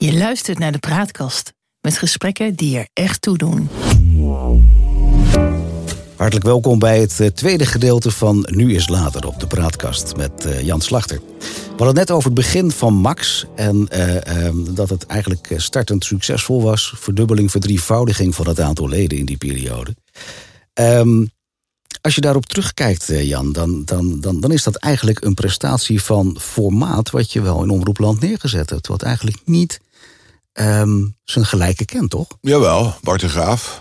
Je luistert naar de Praatkast met gesprekken die er echt toe doen. Hartelijk welkom bij het eh, tweede gedeelte van Nu is Later op de Praatkast met uh, Jan Slachter. We hadden net over het begin van Max en uh, um, dat het eigenlijk startend succesvol was. Verdubbeling, verdrievoudiging van het aantal leden in die periode. Um, als je daarop terugkijkt, Jan, dan, dan, dan, dan is dat eigenlijk een prestatie van formaat wat je wel in Omroepland neergezet hebt. Wat eigenlijk niet um, zijn gelijke kent, toch? Jawel, Bart de Graaf.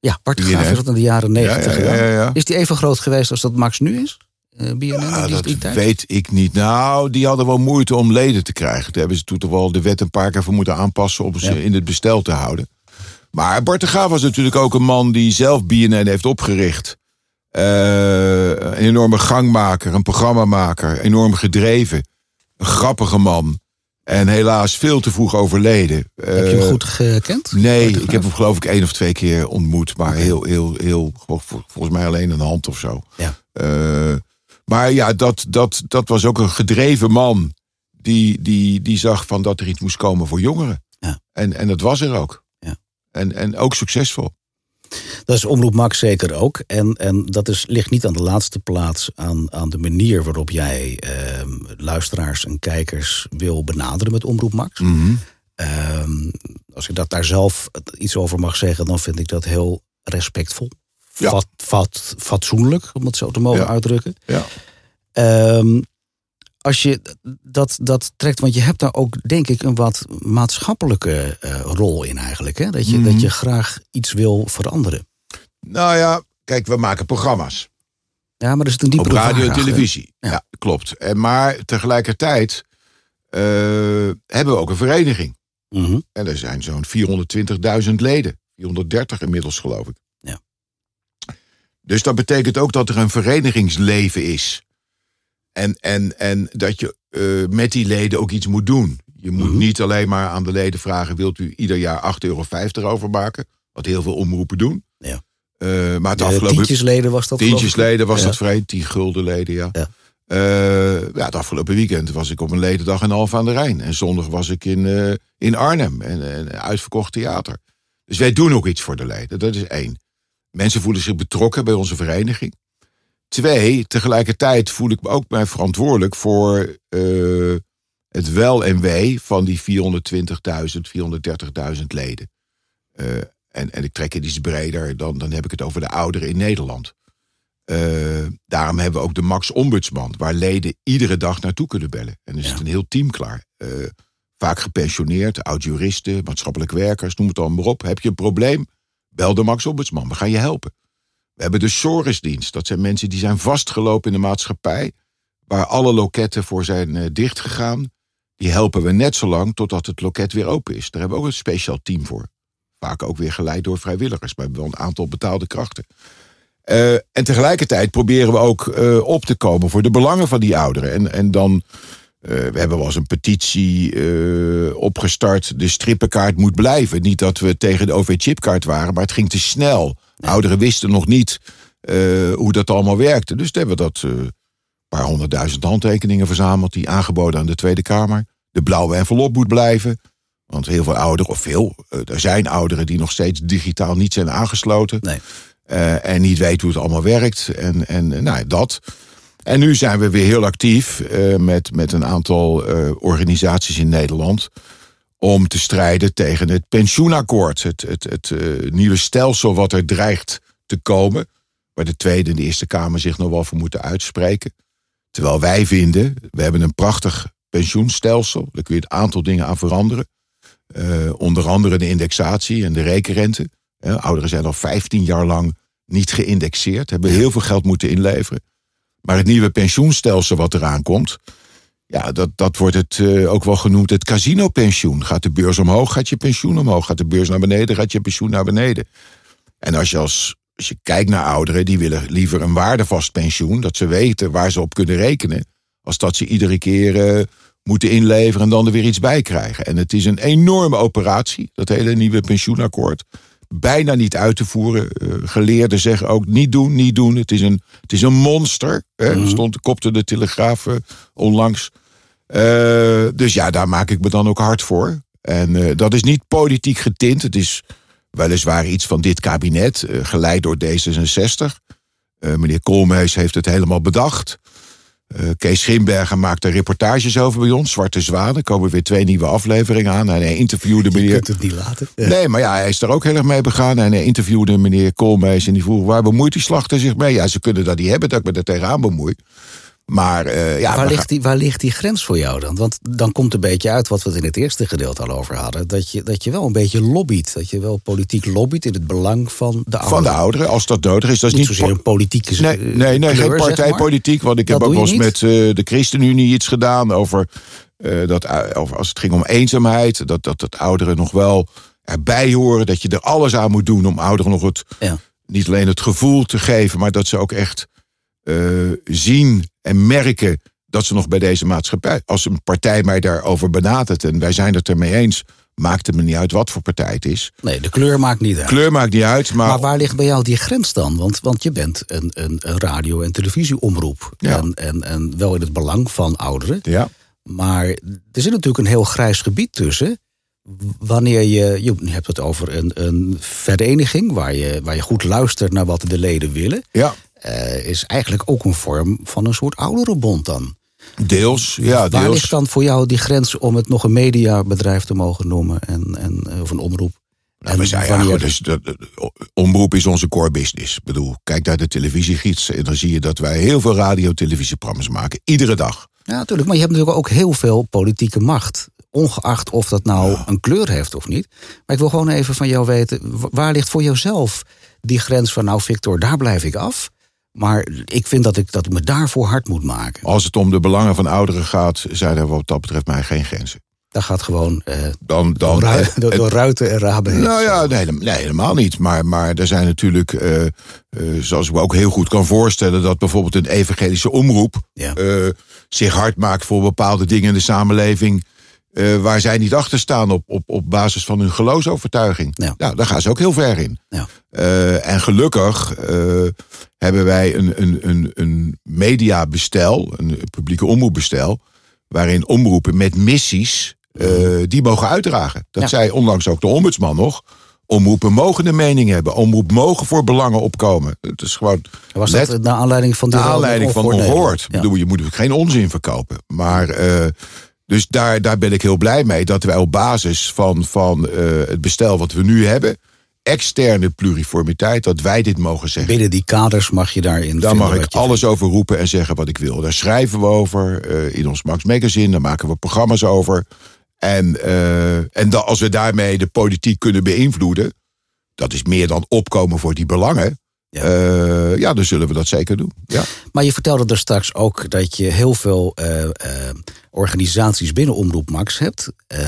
Ja, Bart de Graaf is dat in de jaren negentig ja, ja, ja, Is die even groot geweest als dat Max nu is? Uh, BNN, dat weet ik niet. Nou, die hadden wel moeite om leden te krijgen. Daar hebben ze toen toch wel de wet een paar keer voor moeten aanpassen... om ze in het bestel te houden. Maar Bart de Graaf was natuurlijk ook een man die zelf BNN heeft opgericht. Uh, een enorme gangmaker, een programmamaker, enorm gedreven. Een grappige man. En helaas veel te vroeg overleden. Heb je hem goed gekend? Nee, ik heb hem geloof ik één of twee keer ontmoet. Maar heel, heel, heel, volgens mij alleen een hand of zo. Ja. Uh, maar ja, dat, dat, dat was ook een gedreven man. Die, die, die zag van dat er iets moest komen voor jongeren. Ja. En, en dat was er ook. Ja. En, en ook succesvol. Dat is Omroep Max zeker ook. En, en dat is, ligt niet aan de laatste plaats aan, aan de manier waarop jij eh, luisteraars en kijkers wil benaderen met Omroep Max. Mm -hmm. eh, als ik dat daar zelf iets over mag zeggen, dan vind ik dat heel respectvol. Ja. Fat, fat, fatsoenlijk, om het zo te mogen ja. uitdrukken. Ja. Um, als je dat, dat trekt, want je hebt daar ook, denk ik, een wat maatschappelijke uh, rol in eigenlijk. Hè? Dat, je, Mhm. dat je graag iets wil veranderen. Nou ja, kijk, we maken programma's. Ja, maar een diepere Op radio en televisie. Ja. Ja. klopt. En maar tegelijkertijd uh, hebben we ook een vereniging. Mm -hmm. En er zijn zo'n 420.000 leden. 430 inmiddels, geloof ik. Ja. Dus dat betekent ook dat er een verenigingsleven is. En, en, en dat je uh, met die leden ook iets moet doen. Je moet Mhm. niet alleen maar aan de leden vragen: wilt u ieder jaar 8,50 euro overmaken? Wat heel veel omroepen doen. Uh, maar het afgelopen. tientjesleden was dat. Tientjesleden was dat vrij, 10 gulden leden, ja. Ja. Uh, ja, het afgelopen weekend was ik op een ledendag in Alphen aan de Rijn. En zondag was ik in, uh, in Arnhem. En, en een uitverkocht theater. Dus wij doen ook iets voor de leden. Dat is één. Mensen voelen zich betrokken bij onze vereniging. Twee, tegelijkertijd voel ik me ook mij verantwoordelijk voor uh, het wel en wee van die 420.000, 430.000 leden. Uh, en, en ik trek het iets breder, dan, dan heb ik het over de ouderen in Nederland. Uh, daarom hebben we ook de Max Ombudsman, waar leden iedere dag naartoe kunnen bellen. En er zit Ja. een heel team klaar. Uh, vaak gepensioneerd, oud-juristen, maatschappelijk werkers, noem het allemaal maar op. Heb je een probleem? Bel de Max Ombudsman, we gaan je helpen. We hebben de Sorisdienst. Dat zijn mensen die zijn vastgelopen in de maatschappij. Waar alle loketten voor zijn uh, dichtgegaan. Die helpen we net zo lang totdat het loket weer open is. Daar hebben we ook een speciaal team voor. Vaak ook weer geleid door vrijwilligers. Hebben wel een aantal betaalde krachten. Uh, en tegelijkertijd proberen we ook uh, op te komen voor de belangen van die ouderen. En, en dan, uh, we hebben wel eens een petitie opgestart. De strippenkaart moet blijven. Niet dat we tegen de OV-chipkaart waren, maar het ging te snel. Ouderen wisten nog niet hoe dat allemaal werkte. Dus toen hebben we dat paar honderdduizend handtekeningen verzameld... die aangeboden aan de Tweede Kamer. De blauwe envelop moet blijven. Want heel veel ouderen, of veel, er zijn ouderen... die nog steeds digitaal niet zijn aangesloten. Nee. Uh, en niet weet hoe het allemaal werkt. En, en nou, dat. En nu zijn we weer heel actief uh, met, met een aantal uh, organisaties in Nederland. Om te strijden tegen het pensioenakkoord. Het, het, het nieuwe stelsel wat er dreigt te komen. Waar de Tweede en de Eerste Kamer zich nog wel voor moeten uitspreken. Terwijl wij vinden, we hebben een prachtig pensioenstelsel. Daar kun je het aantal dingen aan veranderen. Onder andere de indexatie en de rekenrente. Ja, ouderen zijn al 15 jaar lang niet geïndexeerd, hebben heel veel geld moeten inleveren. Maar het nieuwe pensioenstelsel wat eraan komt, ja, dat, dat wordt het uh, ook wel genoemd het casinopensioen. Gaat de beurs omhoog, gaat je pensioen omhoog. Gaat de beurs naar beneden, gaat je pensioen naar beneden. En als je, als, als je kijkt naar ouderen, die willen liever een waardevast pensioen, dat ze weten waar ze op kunnen rekenen, als dat ze iedere keer moeten inleveren en dan er weer iets bij krijgen. En het is een enorme operatie, dat hele nieuwe pensioenakkoord bijna niet uit te voeren. Uh, geleerden zeggen ook niet doen, niet doen. Het is een, het is een monster. Hè? Mhm. Stond, kopte de Telegraaf uh, onlangs. Uh, dus ja, daar maak ik me dan ook hard voor. En dat is niet politiek getint. Het is weliswaar iets van dit kabinet, geleid door D66. Uh, meneer Koolmees heeft het helemaal bedacht. Uh, Kees Schimberger maakte reportages over bij ons. Zwarte Zwanen. Er komen weer twee nieuwe afleveringen aan. En hij interviewde meneer... Je kunt het niet laten. Ja. Nee, maar ja, hij is er ook heel erg mee begaan. En hij interviewde meneer Koolmees. En die vroeg, waar bemoeit die slachter zich mee? Ja, ze kunnen dat niet hebben dat ik me er tegenaan bemoei. Maar uh, ja, waar, ligt die, waar ligt die grens voor jou dan? Want dan komt een beetje uit wat we het in het eerste gedeelte al over hadden. Dat je, dat je wel een beetje lobbyt. Dat je wel politiek lobbyt in het belang van de ouderen. Van de ouderen, als dat nodig is. Dat is niet, niet zozeer een politieke Nee, nee, nee kleur, geen partijpolitiek. Want ik Dat heb ook wel eens met uh, de ChristenUnie iets gedaan over, uh, dat, over als het ging om eenzaamheid. Dat, dat, dat ouderen nog wel erbij horen. Dat je er alles aan moet doen om ouderen nog het, Ja. niet alleen het gevoel te geven, maar dat ze ook echt uh, zien en merken dat ze nog bij deze maatschappij, als een partij mij daarover benadert en wij zijn het ermee eens, maakt het me niet uit wat voor partij het is. Nee, de kleur maakt niet uit. Kleur maakt niet uit, maar, Maar waar ligt bij jou die grens dan? Want, want je bent een, een, een radio- en televisieomroep. Ja. En, en, en wel in het belang van ouderen. ja, Maar er zit natuurlijk een heel grijs gebied tussen. Wanneer je, je hebt het over een, een vereniging waar je, waar je goed luistert naar wat de leden willen. ja, eh, is eigenlijk ook een vorm van een soort ouderenbond dan. deels, ja, Waar deels. ligt dan voor jou die grens om het nog een mediabedrijf te mogen noemen en, en, eh, of een omroep? We zijn, ja, goed, dus dat, omroep is onze core business. Ik bedoel, kijk naar de televisiegids en dan zie je dat wij heel veel radio-televisieprogramma's maken. Iedere dag. Ja, natuurlijk. Maar je hebt natuurlijk ook heel veel politieke macht. Ongeacht of dat nou een kleur heeft of niet. Maar ik wil gewoon even van jou weten. wa- Waar ligt voor jouzelf die grens van... nou Victor, daar blijf ik af. Maar ik vind dat ik, dat ik me daarvoor hard moet maken. Als het om de belangen van ouderen gaat, zijn er wat dat betreft mij geen grenzen. Dat gaat gewoon eh, Dan, dan, door, het- door, door ruiten en raben heen. Nou ja, nee, nee, helemaal niet. Maar, maar er zijn natuurlijk, eh, eh, zoals ik me ook heel goed kan voorstellen, dat bijvoorbeeld een evangelische omroep Ja. eh, zich hard maakt voor bepaalde dingen in de samenleving. Eh, waar zij niet achter staan op, op, op basis van hun geloofsovertuiging. Ja. Nou, daar gaan ze ook heel ver in. Ja. Eh, en gelukkig eh, hebben wij een, een, een, een mediabestel, een publieke omroepbestel, waarin omroepen met missies eh, die mogen uitdragen. Dat Ja. zei onlangs ook de ombudsman nog. Omroepen mogen een mening hebben. Omroep mogen voor belangen opkomen. Het is gewoon Was net dat naar aanleiding van die naar aanleiding van ongehoord? Ik bedoel, je moet geen onzin verkopen. Maar dus daar, daar ben ik heel blij mee dat wij op basis van, van eh, het bestel wat we nu hebben, externe pluriformiteit, dat wij dit mogen zeggen. Binnen die kaders mag je daarin Daar mag ik alles over roepen en zeggen wat ik wil. Daar schrijven we over eh, in ons Max Magazine. Daar maken we programma's over. En, eh, en als we daarmee de politiek kunnen beïnvloeden... dat is meer dan opkomen voor die belangen... Ja. Ja, ja dan zullen we dat zeker doen. Ja. Maar je vertelde er straks ook dat je heel veel eh, eh, organisaties binnen Omroep Max hebt. eh,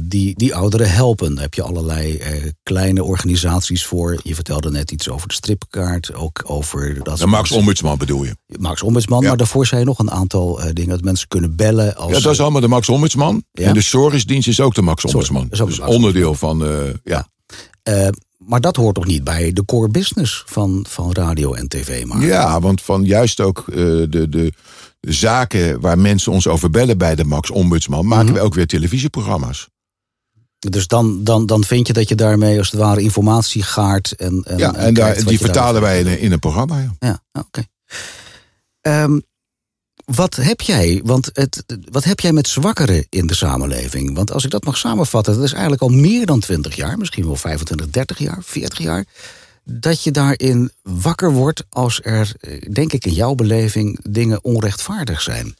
die, die ouderen helpen. Daar heb je allerlei eh, kleine organisaties voor. Je vertelde net iets over de stripkaart. Ook over dat De Max Ombudsman bedoel je? Max Ombudsman. Ja. Maar daarvoor zijn nog een aantal eh, dingen. Dat mensen kunnen bellen. Als, Ja, dat is allemaal de Max Ombudsman. En de Zorgsdienst is ook de Max Ombudsman. dat is ook de Dus Max onderdeel van... eh, ja. Maar dat hoort toch niet bij de core business van, van radio en tv. Maar Ja, want van juist ook eh, de, de, zaken waar mensen ons over bellen bij de Max Ombudsman, maken Mhm. we ook weer televisieprogramma's. Dus dan, dan, dan vind je dat je daarmee als het ware informatie gaart. En, en, ja, en daar, die vertalen wij in, een- in een programma. Ja. Ja, oké. Ehm, wat heb jij? Want het, wat heb jij met zwakkeren in de samenleving? Want als ik dat mag samenvatten, dat is eigenlijk al meer dan 20 jaar, misschien wel 25, 30 jaar, 40 jaar. Dat je daarin wakker wordt als er, eh, denk ik in jouw beleving, dingen onrechtvaardig zijn.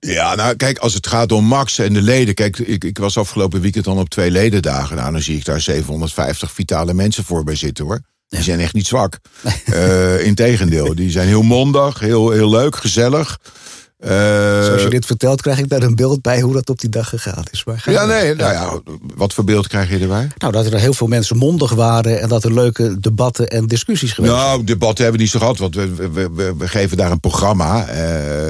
Ja, nou kijk, als het gaat om Max en de leden. Kijk, ik, ik was afgelopen weekend dan op twee ledendagen. Nou, dan zie ik daar 750 vitale mensen voor bij zitten hoor. Die zijn echt niet zwak. Eh Integendeel, die zijn heel mondig, heel, heel leuk, gezellig. Eh, Zoals je dit vertelt, krijg ik daar een beeld bij hoe dat op die dag gegaan is. Maar ja, nee, nou ja, wat voor beeld krijg je erbij? Nou, dat er heel veel mensen mondig waren en dat er leuke debatten en discussies geweest zijn. Nou, debatten hebben we niet zo gehad, want we, we, we, we geven daar een programma. eh,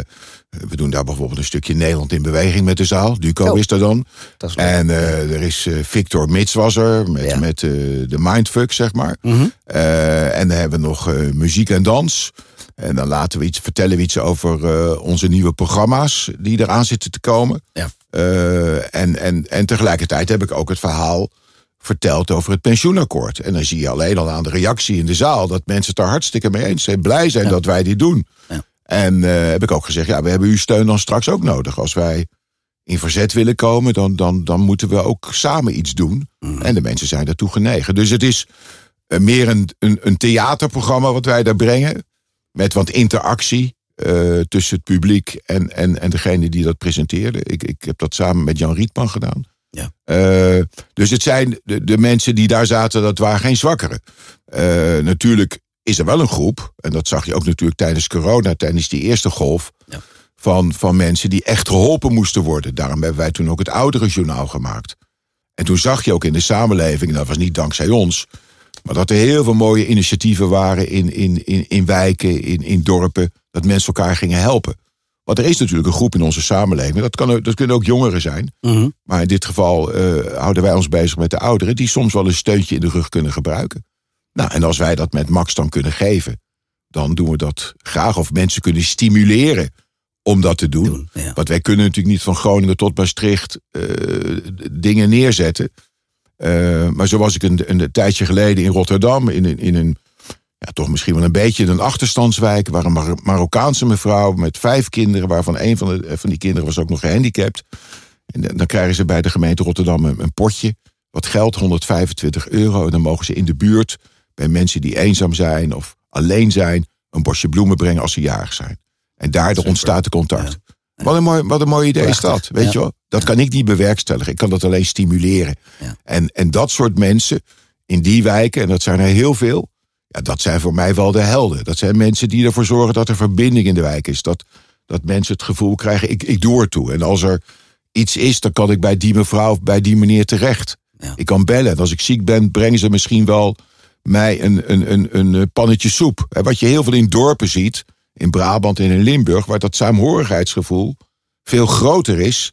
we doen daar bijvoorbeeld een stukje Nederland in beweging met de zaal. Duco Oh. is er dan. Is. En eh, er is eh, Victor Mits was er, met, Ja. met eh, de Mindfuck, zeg maar. Mhm. En dan hebben we nog muziek en dans. En dan laten we iets, vertellen we iets over onze nieuwe programma's die eraan zitten te komen. Ja. En, en, en tegelijkertijd heb ik ook het verhaal verteld over het pensioenakkoord. En dan zie je alleen al aan de reactie in de zaal dat mensen het er hartstikke mee eens zijn. Blij zijn dat wij dit doen. Ja. En uh, heb ik ook gezegd, ja, we hebben uw steun dan straks ook nodig. Als wij in verzet willen komen, dan, dan, dan moeten we ook samen iets doen. Mm. En de mensen zijn daartoe genegen. Dus het is uh, meer een, een, een, theaterprogramma wat wij daar brengen. Met wat interactie uh, tussen het publiek en, en, en degene die dat presenteerde. Ik, ik heb dat samen met Jan Rietman gedaan. Ja. Uh, dus het zijn de, de, mensen die daar zaten, dat waren geen zwakkeren. natuurlijk is er wel een groep, en dat zag je ook natuurlijk tijdens corona, tijdens die eerste golf. Ja van, van mensen die echt geholpen moesten worden. Daarom hebben wij toen ook het ouderenjournaal gemaakt. En toen zag je ook in de samenleving, dat was niet dankzij ons, maar dat er heel veel mooie initiatieven waren in, in, in, in wijken, in, in dorpen, dat mensen elkaar gingen helpen. Want er is natuurlijk een groep in onze samenleving, dat, kan, dat kunnen ook jongeren zijn. Mhm. Maar in dit geval uh, houden wij ons bezig met de ouderen, die soms wel een steuntje in de rug kunnen gebruiken. Nou, en als wij dat met Max dan kunnen geven, dan doen we dat graag. Of mensen kunnen stimuleren om dat te doen. Want wij kunnen natuurlijk niet van Groningen tot Maastricht uh, dingen neerzetten. Uh, maar zo was ik een, een, tijdje geleden in Rotterdam, in, in, in een ja, toch misschien wel een beetje een achterstandswijk, waar een Mar Marokkaanse mevrouw met vijf kinderen, waarvan een van, de, van die kinderen was ook nog gehandicapt. En dan krijgen ze bij de gemeente Rotterdam een, een potje, wat geld, 125 euro. En dan mogen ze in de buurt bij mensen die eenzaam zijn of alleen zijn, een bosje bloemen brengen als ze jarig zijn. En daardoor ontstaat de contact. Wat, een mooi, wat een mooi idee is dat, weet je wel? Dat kan ik niet bewerkstelligen. Ik kan dat alleen stimuleren. En, en dat soort mensen in die wijken, en dat zijn er heel veel... Ja, dat zijn voor mij wel de helden. Dat zijn mensen die ervoor zorgen dat er verbinding in de wijk is. Dat, dat mensen het gevoel krijgen, ik, ik doe er toe. En als er iets is, dan kan ik bij die mevrouw of bij die meneer terecht. Ik kan bellen. En als ik ziek ben, brengen ze misschien wel mij een, een, een, een pannetje soep. Wat je heel veel in dorpen ziet in Brabant en in Limburg, waar dat saamhorigheidsgevoel veel groter is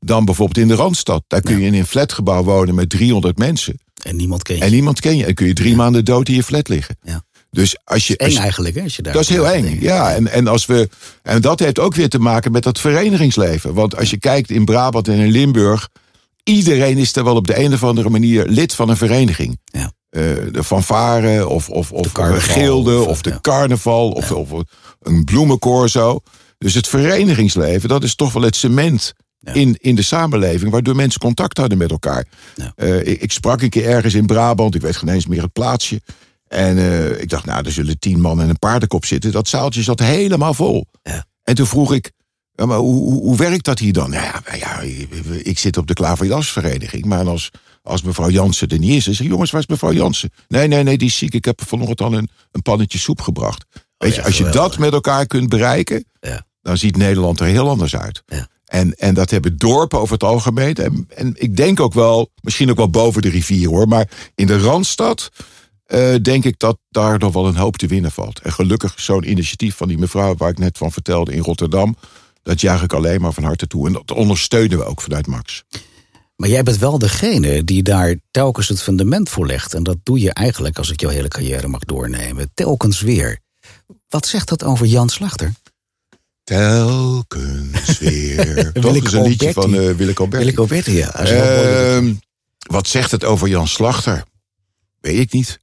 dan bijvoorbeeld in de Randstad. Daar kun je in een flatgebouw wonen met 300 mensen. En niemand ken je. En niemand ken je. En kun je drie maanden dood in je flat liggen. Ja. Dus als je, eng eigenlijk, hè? Als je daar dat is heel eng, ja. En, en, als we, en dat heeft ook weer te maken met dat verenigingsleven. Want als je kijkt in Brabant en in Limburg... iedereen is er wel op de een of andere manier lid van een vereniging. Ja. Uh, de fanfare of, of, of de gilde of, de carnaval of, of, een bloemenkoor zo. Dus het verenigingsleven, dat is toch wel het cement in, in de samenleving, waardoor mensen contact hadden met elkaar. Uh, ik, ik, sprak een keer ergens in Brabant, ik weet geen eens meer het plaatsje. En uh, ik dacht, nou, er zullen tien man en een paardenkop zitten. Dat zaaltje zat helemaal vol. Ja. En toen vroeg ik, ja, maar hoe, hoe, hoe, werkt dat hier dan? Nou ja, ja, ik zit op de Klaverjasvereniging, maar als, als mevrouw Jansen er niet is, dan zeg ik, jongens, waar is mevrouw Jansen? Nee, nee, nee, die is ziek. Ik heb vanochtend al een, een pannetje soep gebracht. Weet je, als je dat met elkaar kunt bereiken, dan ziet Nederland er heel anders uit. Ja. En, en dat hebben dorpen over het algemeen. En, en ik denk ook wel, misschien ook wel boven de rivier hoor, maar in de Randstad uh, denk ik dat daar nog wel een hoop te winnen valt. En gelukkig zo'n initiatief van die mevrouw waar ik net van vertelde in Rotterdam, dat juich ik alleen maar van harte toe. En dat ondersteunen we ook vanuit Max. Maar jij bent wel degene die daar telkens het fundament voor legt. En dat doe je eigenlijk, als ik jouw hele carrière mag doornemen, telkens weer. Wat zegt dat over Jan Slachter? Telkens weer. Toch is een liedje van uh, Willeke Alberti. Willeke Alberti, ja. Uh, wat zegt het over Jan Slachter? Weet ik niet.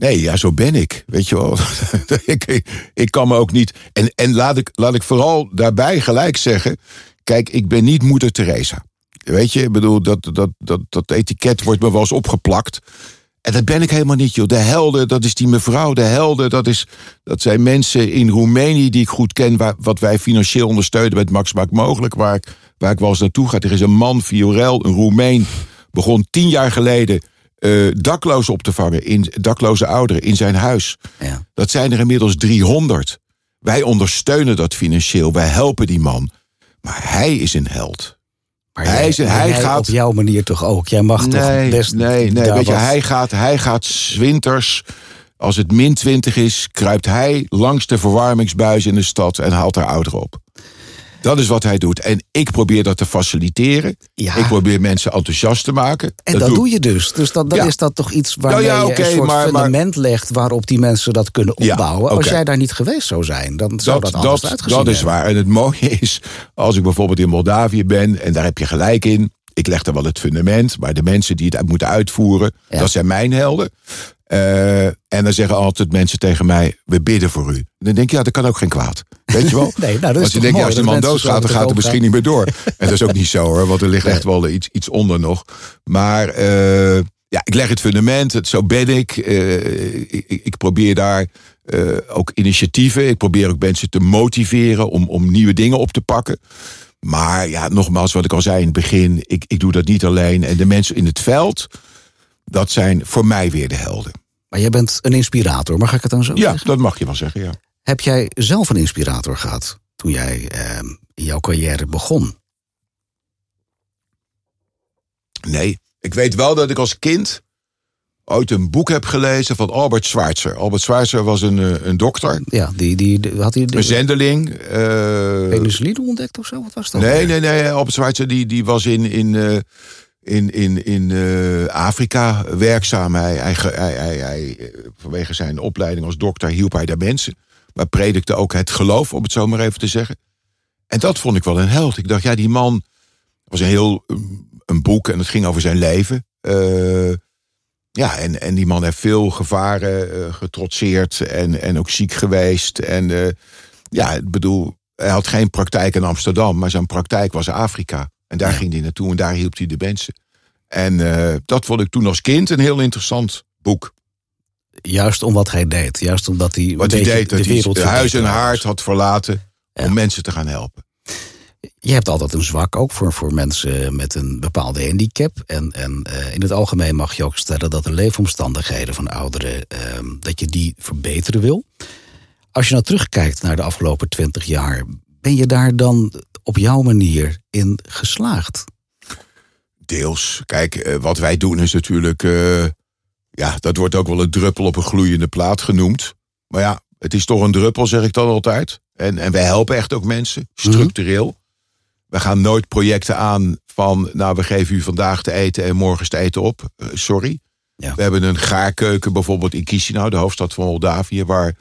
Nee, ja, zo ben ik. Weet je wel. ik, ik, kan me ook niet. En, en laat, ik, laat ik vooral daarbij gelijk zeggen. Kijk, ik ben niet moeder Teresa. Weet je, ik bedoel, dat, dat, dat, dat etiket wordt me wel eens opgeplakt. En dat ben ik helemaal niet, joh. De helden, dat is die mevrouw. De helden, dat, is, dat zijn mensen in Roemenië die ik goed ken... Waar, wat wij financieel ondersteunen met Max Maak Mogelijk... Waar ik, waar ik wel eens naartoe ga. Er is een man, Viorel, een Roemeen... begon tien jaar geleden uh, dakloos op te vangen... In, dakloze ouderen in zijn huis. Ja. Dat zijn er inmiddels 300. Wij ondersteunen dat financieel, wij helpen die man. Maar hij is een held. Maar hij, jij, hij gaat op jouw manier toch ook. Jij mag nee, toch best. Nee, nee, weet je, hij gaat, hij gaat winters. Als het min 20 is, kruipt hij langs de verwarmingsbuis in de stad en haalt er ouderen op. Dat is wat hij doet. En ik probeer dat te faciliteren. Ja. Ik probeer mensen enthousiast te maken. En dat, doe doe je dus. Dus dan, dan Ja. is dat toch iets waarmee Nou ja, je een soort maar- maar- fundament legt... waarop die mensen dat kunnen opbouwen. Als jij daar niet geweest zou zijn, dan zou dat, dat, anders dat, uitgezien dat is hebben. waar. En het mooie is, als ik bijvoorbeeld in Moldavië ben, en daar heb je gelijk in. Ik leg er wel het fundament, maar de mensen die het moeten uitvoeren, dat zijn mijn helden. Eh, en dan zeggen altijd mensen tegen mij: We bidden voor u. En dan denk ik, ja, dat kan ook geen kwaad. Weet je wel? Nee, nou, dat is je denkt, ja, als dat man doodgaat, dan gaat het misschien niet meer door. En dat is ook niet zo hoor, want er ligt echt wel iets, iets onder nog. Maar eh, ja, ik leg het fundament, het, zo ben ik. Eh, ik, ik- probeer daar ook initiatieven. Ik probeer ook mensen te motiveren om, om nieuwe dingen op te pakken. Maar ja, nogmaals, wat ik al zei in het begin, ik, ik doe dat niet alleen. En de mensen in het veld, dat zijn voor mij weer de helden. Maar jij bent een inspirator, mag ik het dan zo Ja, zeggen? dat mag je wel zeggen, ja. Heb jij zelf een inspirator gehad toen jij eh, in jouw carrière begon? Nee, ik weet wel dat ik als kind ooit een boek heb gelezen van Albert Schweitzer. Albert Schweitzer was een, eh, een dokter, Ja, die, die, die- had hij de een zendeling. eh, penicilline ontdekt of zo? Wat was dat? nee, nee, nee. Albert Schweitzer die, die was in, in, eh, in, in, in eh, Afrika werkzaam. Hij, hij, hij, hij, eh, vanwege zijn opleiding als dokter hielp hij daar mensen. Maar predikte ook het geloof, om het zo maar even te zeggen. En dat vond ik wel een held. Ik dacht, ja, die man was een heel um, een boek en het ging over zijn leven. Eh, ja, en, en die man heeft veel gevaren eh, getrotseerd en, en ook ziek geweest. En ja, ik bedoel, hij had geen praktijk in Amsterdam, maar zijn praktijk was Afrika. En daar ging hij naartoe en daar hielp hij de mensen. En eh, dat vond ik toen als kind een heel interessant boek. Juist om wat hij deed. Juist omdat hij Wat hij deed, dat de hij wereld huis en haard had verlaten Ja. om mensen te gaan helpen. Je hebt altijd een zwak ook voor, voor mensen met een bepaalde handicap. En, en eh, in het algemeen mag je ook stellen dat de leefomstandigheden van ouderen... ehm, dat je die verbeteren wil. Als je nou terugkijkt naar de afgelopen twintig jaar... ben je daar dan op jouw manier in geslaagd? Deels. Kijk, eh, wat wij doen is natuurlijk. eh, ja, dat wordt ook wel een druppel op een gloeiende plaat genoemd. Maar ja, het is toch een druppel, zeg ik dan altijd. En, en wij helpen echt ook mensen, structureel. We gaan nooit projecten aan van. Nou, we geven u vandaag te eten en morgen te eten op. Eh, sorry. Ja. We hebben een gaarkeuken bijvoorbeeld in Chisinau, de hoofdstad van Moldavië, waar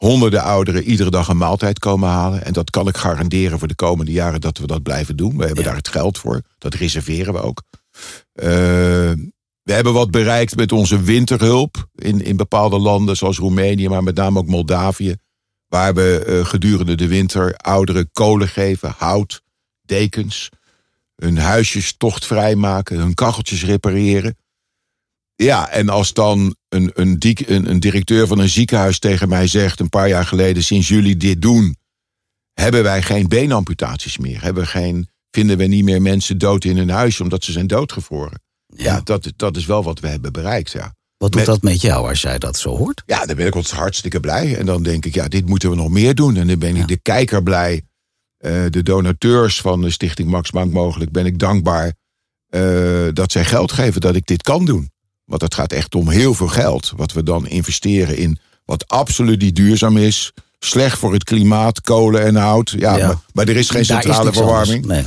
honderden ouderen iedere dag een maaltijd komen halen. En dat kan ik garanderen voor de komende jaren dat we dat blijven doen. We hebben Ja. daar het geld voor. Dat reserveren we ook. Eh, we hebben wat bereikt met onze winterhulp in, in bepaalde landen, zoals Roemenië, maar met name ook Moldavië. Waar we eh, gedurende de winter ouderen kolen geven, hout, dekens, hun huisjes tochtvrij maken, hun kacheltjes repareren. Ja, en als dan een, een, een, een directeur van een ziekenhuis tegen mij zegt, een paar jaar geleden, sinds jullie dit doen, hebben wij geen beenamputaties meer. Hebben geen, vinden we niet meer mensen dood in hun huis omdat ze zijn doodgevroren. Ja, dat, dat is wel wat we hebben bereikt, ja. Wat doet Met- dat met jou als jij dat zo hoort? Ja, dan ben ik ons hartstikke blij. En dan denk ik, ja, dit moeten we nog meer doen. En dan ben ik de kijker blij. eh, de donateurs van de Stichting Max Bank mogelijk ben ik dankbaar eh, dat zij geld geven dat ik dit kan doen. Want het gaat echt om heel veel geld. Wat we dan investeren in wat absoluut niet duurzaam is. Slecht voor het klimaat, kolen en hout. Ja, Ja. Maar, maar er is geen is centrale verwarming. Nee.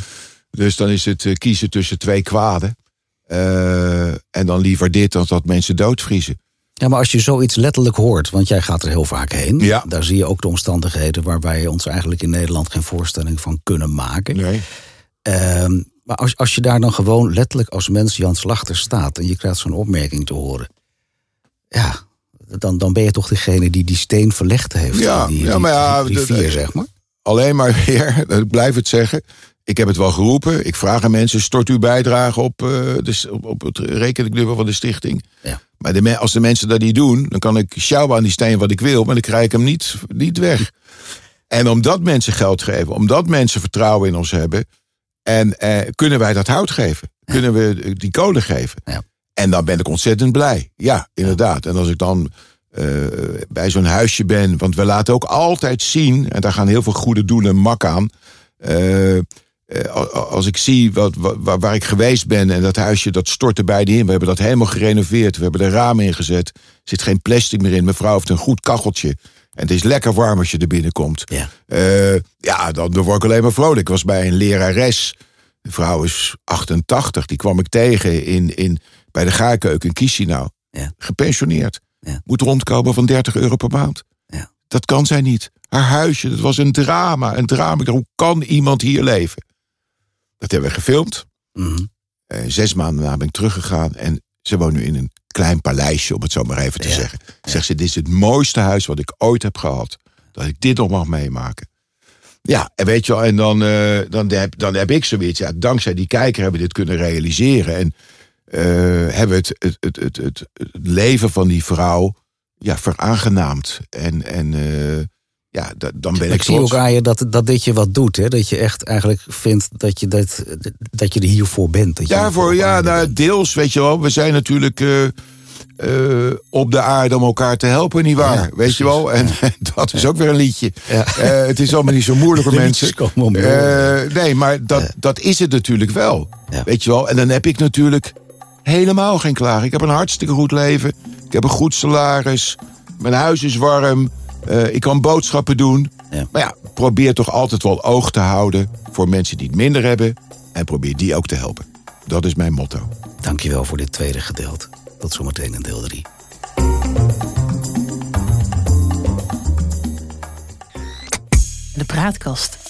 Dus dan is het eh, kiezen tussen twee kwaden. Eh, en dan liever dit dan dat mensen doodvriezen. Ja, maar als je zoiets letterlijk hoort, want jij gaat er heel vaak heen, Ja. daar zie je ook de omstandigheden waar wij ons eigenlijk in Nederland geen voorstelling van kunnen maken. Nee. Ehm, maar als, als je daar dan gewoon letterlijk als mens Jan Slachter staat en je krijgt zo'n opmerking te horen, ja, dan, dan ben je toch degene die die steen verlegd heeft. Ja, die, ja, maar ja, die dat- rivier, zeg maar. alleen maar weer, ik blijf het zeggen. Ik heb het wel geroepen. Ik vraag aan mensen: stort uw bijdrage op, eh, de, op, op het rekeningnummer van de stichting. Ja. Maar de, als de mensen dat niet doen, dan kan ik sjouwen aan die steen wat ik wil, maar dan krijg ik hem niet, niet weg. En omdat mensen geld geven, omdat mensen vertrouwen in ons hebben, en eh, kunnen wij dat hout geven? Kunnen we die kolen geven? Ja. En dan ben ik ontzettend blij. Ja, inderdaad. En als ik dan eh, bij zo'n huisje ben, want we laten ook altijd zien, en daar gaan heel veel goede doelen mak aan. eh, eh, als ik zie wat, wa- waar, waar ik geweest ben en dat huisje dat stort er beide in. We hebben dat helemaal gerenoveerd. We hebben er ramen in gezet. Er zit geen plastic meer in. Mevrouw heeft een goed kacheltje. En het is lekker warm als je er binnenkomt. Ja. Eh, ja, dan, dan word ik alleen maar vrolijk. Ik was bij een lerares. De vrouw is 88. Die kwam ik tegen in, in, bij de gaarkeuken in Chisinau. Ja. Gepensioneerd. Ja. Moet rondkomen van 30 euro per maand. Ja. Dat kan zij niet. Haar huisje, dat was een drama. Een drama. Hoe kan iemand hier leven? Dat hebben we gefilmd. Eh, zes maanden daarna ben ik teruggegaan. En ze woont nu in een klein paleisje, om het zo maar even te Ja. zeggen. Zegt ze, dit is het mooiste huis wat ik ooit heb gehad. Dat ik dit nog mag meemaken. Ja, en weet je wel, en dan, eh, dan, heb, dan heb ik zoiets. Ja, dankzij die kijker hebben we dit kunnen realiseren. En eh, hebben we het, het, het, het, het, het leven van die vrouw ja, veraangenaamd. En, en eh, ja, da- dan ben ik, Ik zie ook aan je dat, dat dit je wat doet. Hè? Dat je echt eigenlijk vindt dat je, dat, dat je er hiervoor bent. Dat je Daarvoor, ja, nou, deels, weet je wel. We zijn natuurlijk eh, eh, op de aarde om elkaar te helpen, nietwaar? Ja, weet je wel? En dat is ook weer een liedje. Ja. Eh, het is allemaal niet zo moeilijk voor mensen. om nee, maar dat, dat is het natuurlijk wel. Weet je wel? En dan heb ik natuurlijk helemaal geen klagen. Ik heb een hartstikke goed leven. Ik heb een goed salaris. Mijn huis is warm. Eh, ik kan boodschappen doen. Ja. Maar ja, probeer toch altijd wel oog te houden voor mensen die het minder hebben. En probeer die ook te helpen. Dat is mijn motto. Dankjewel voor dit tweede gedeelte. Tot zometeen in deel 3. De praatkast.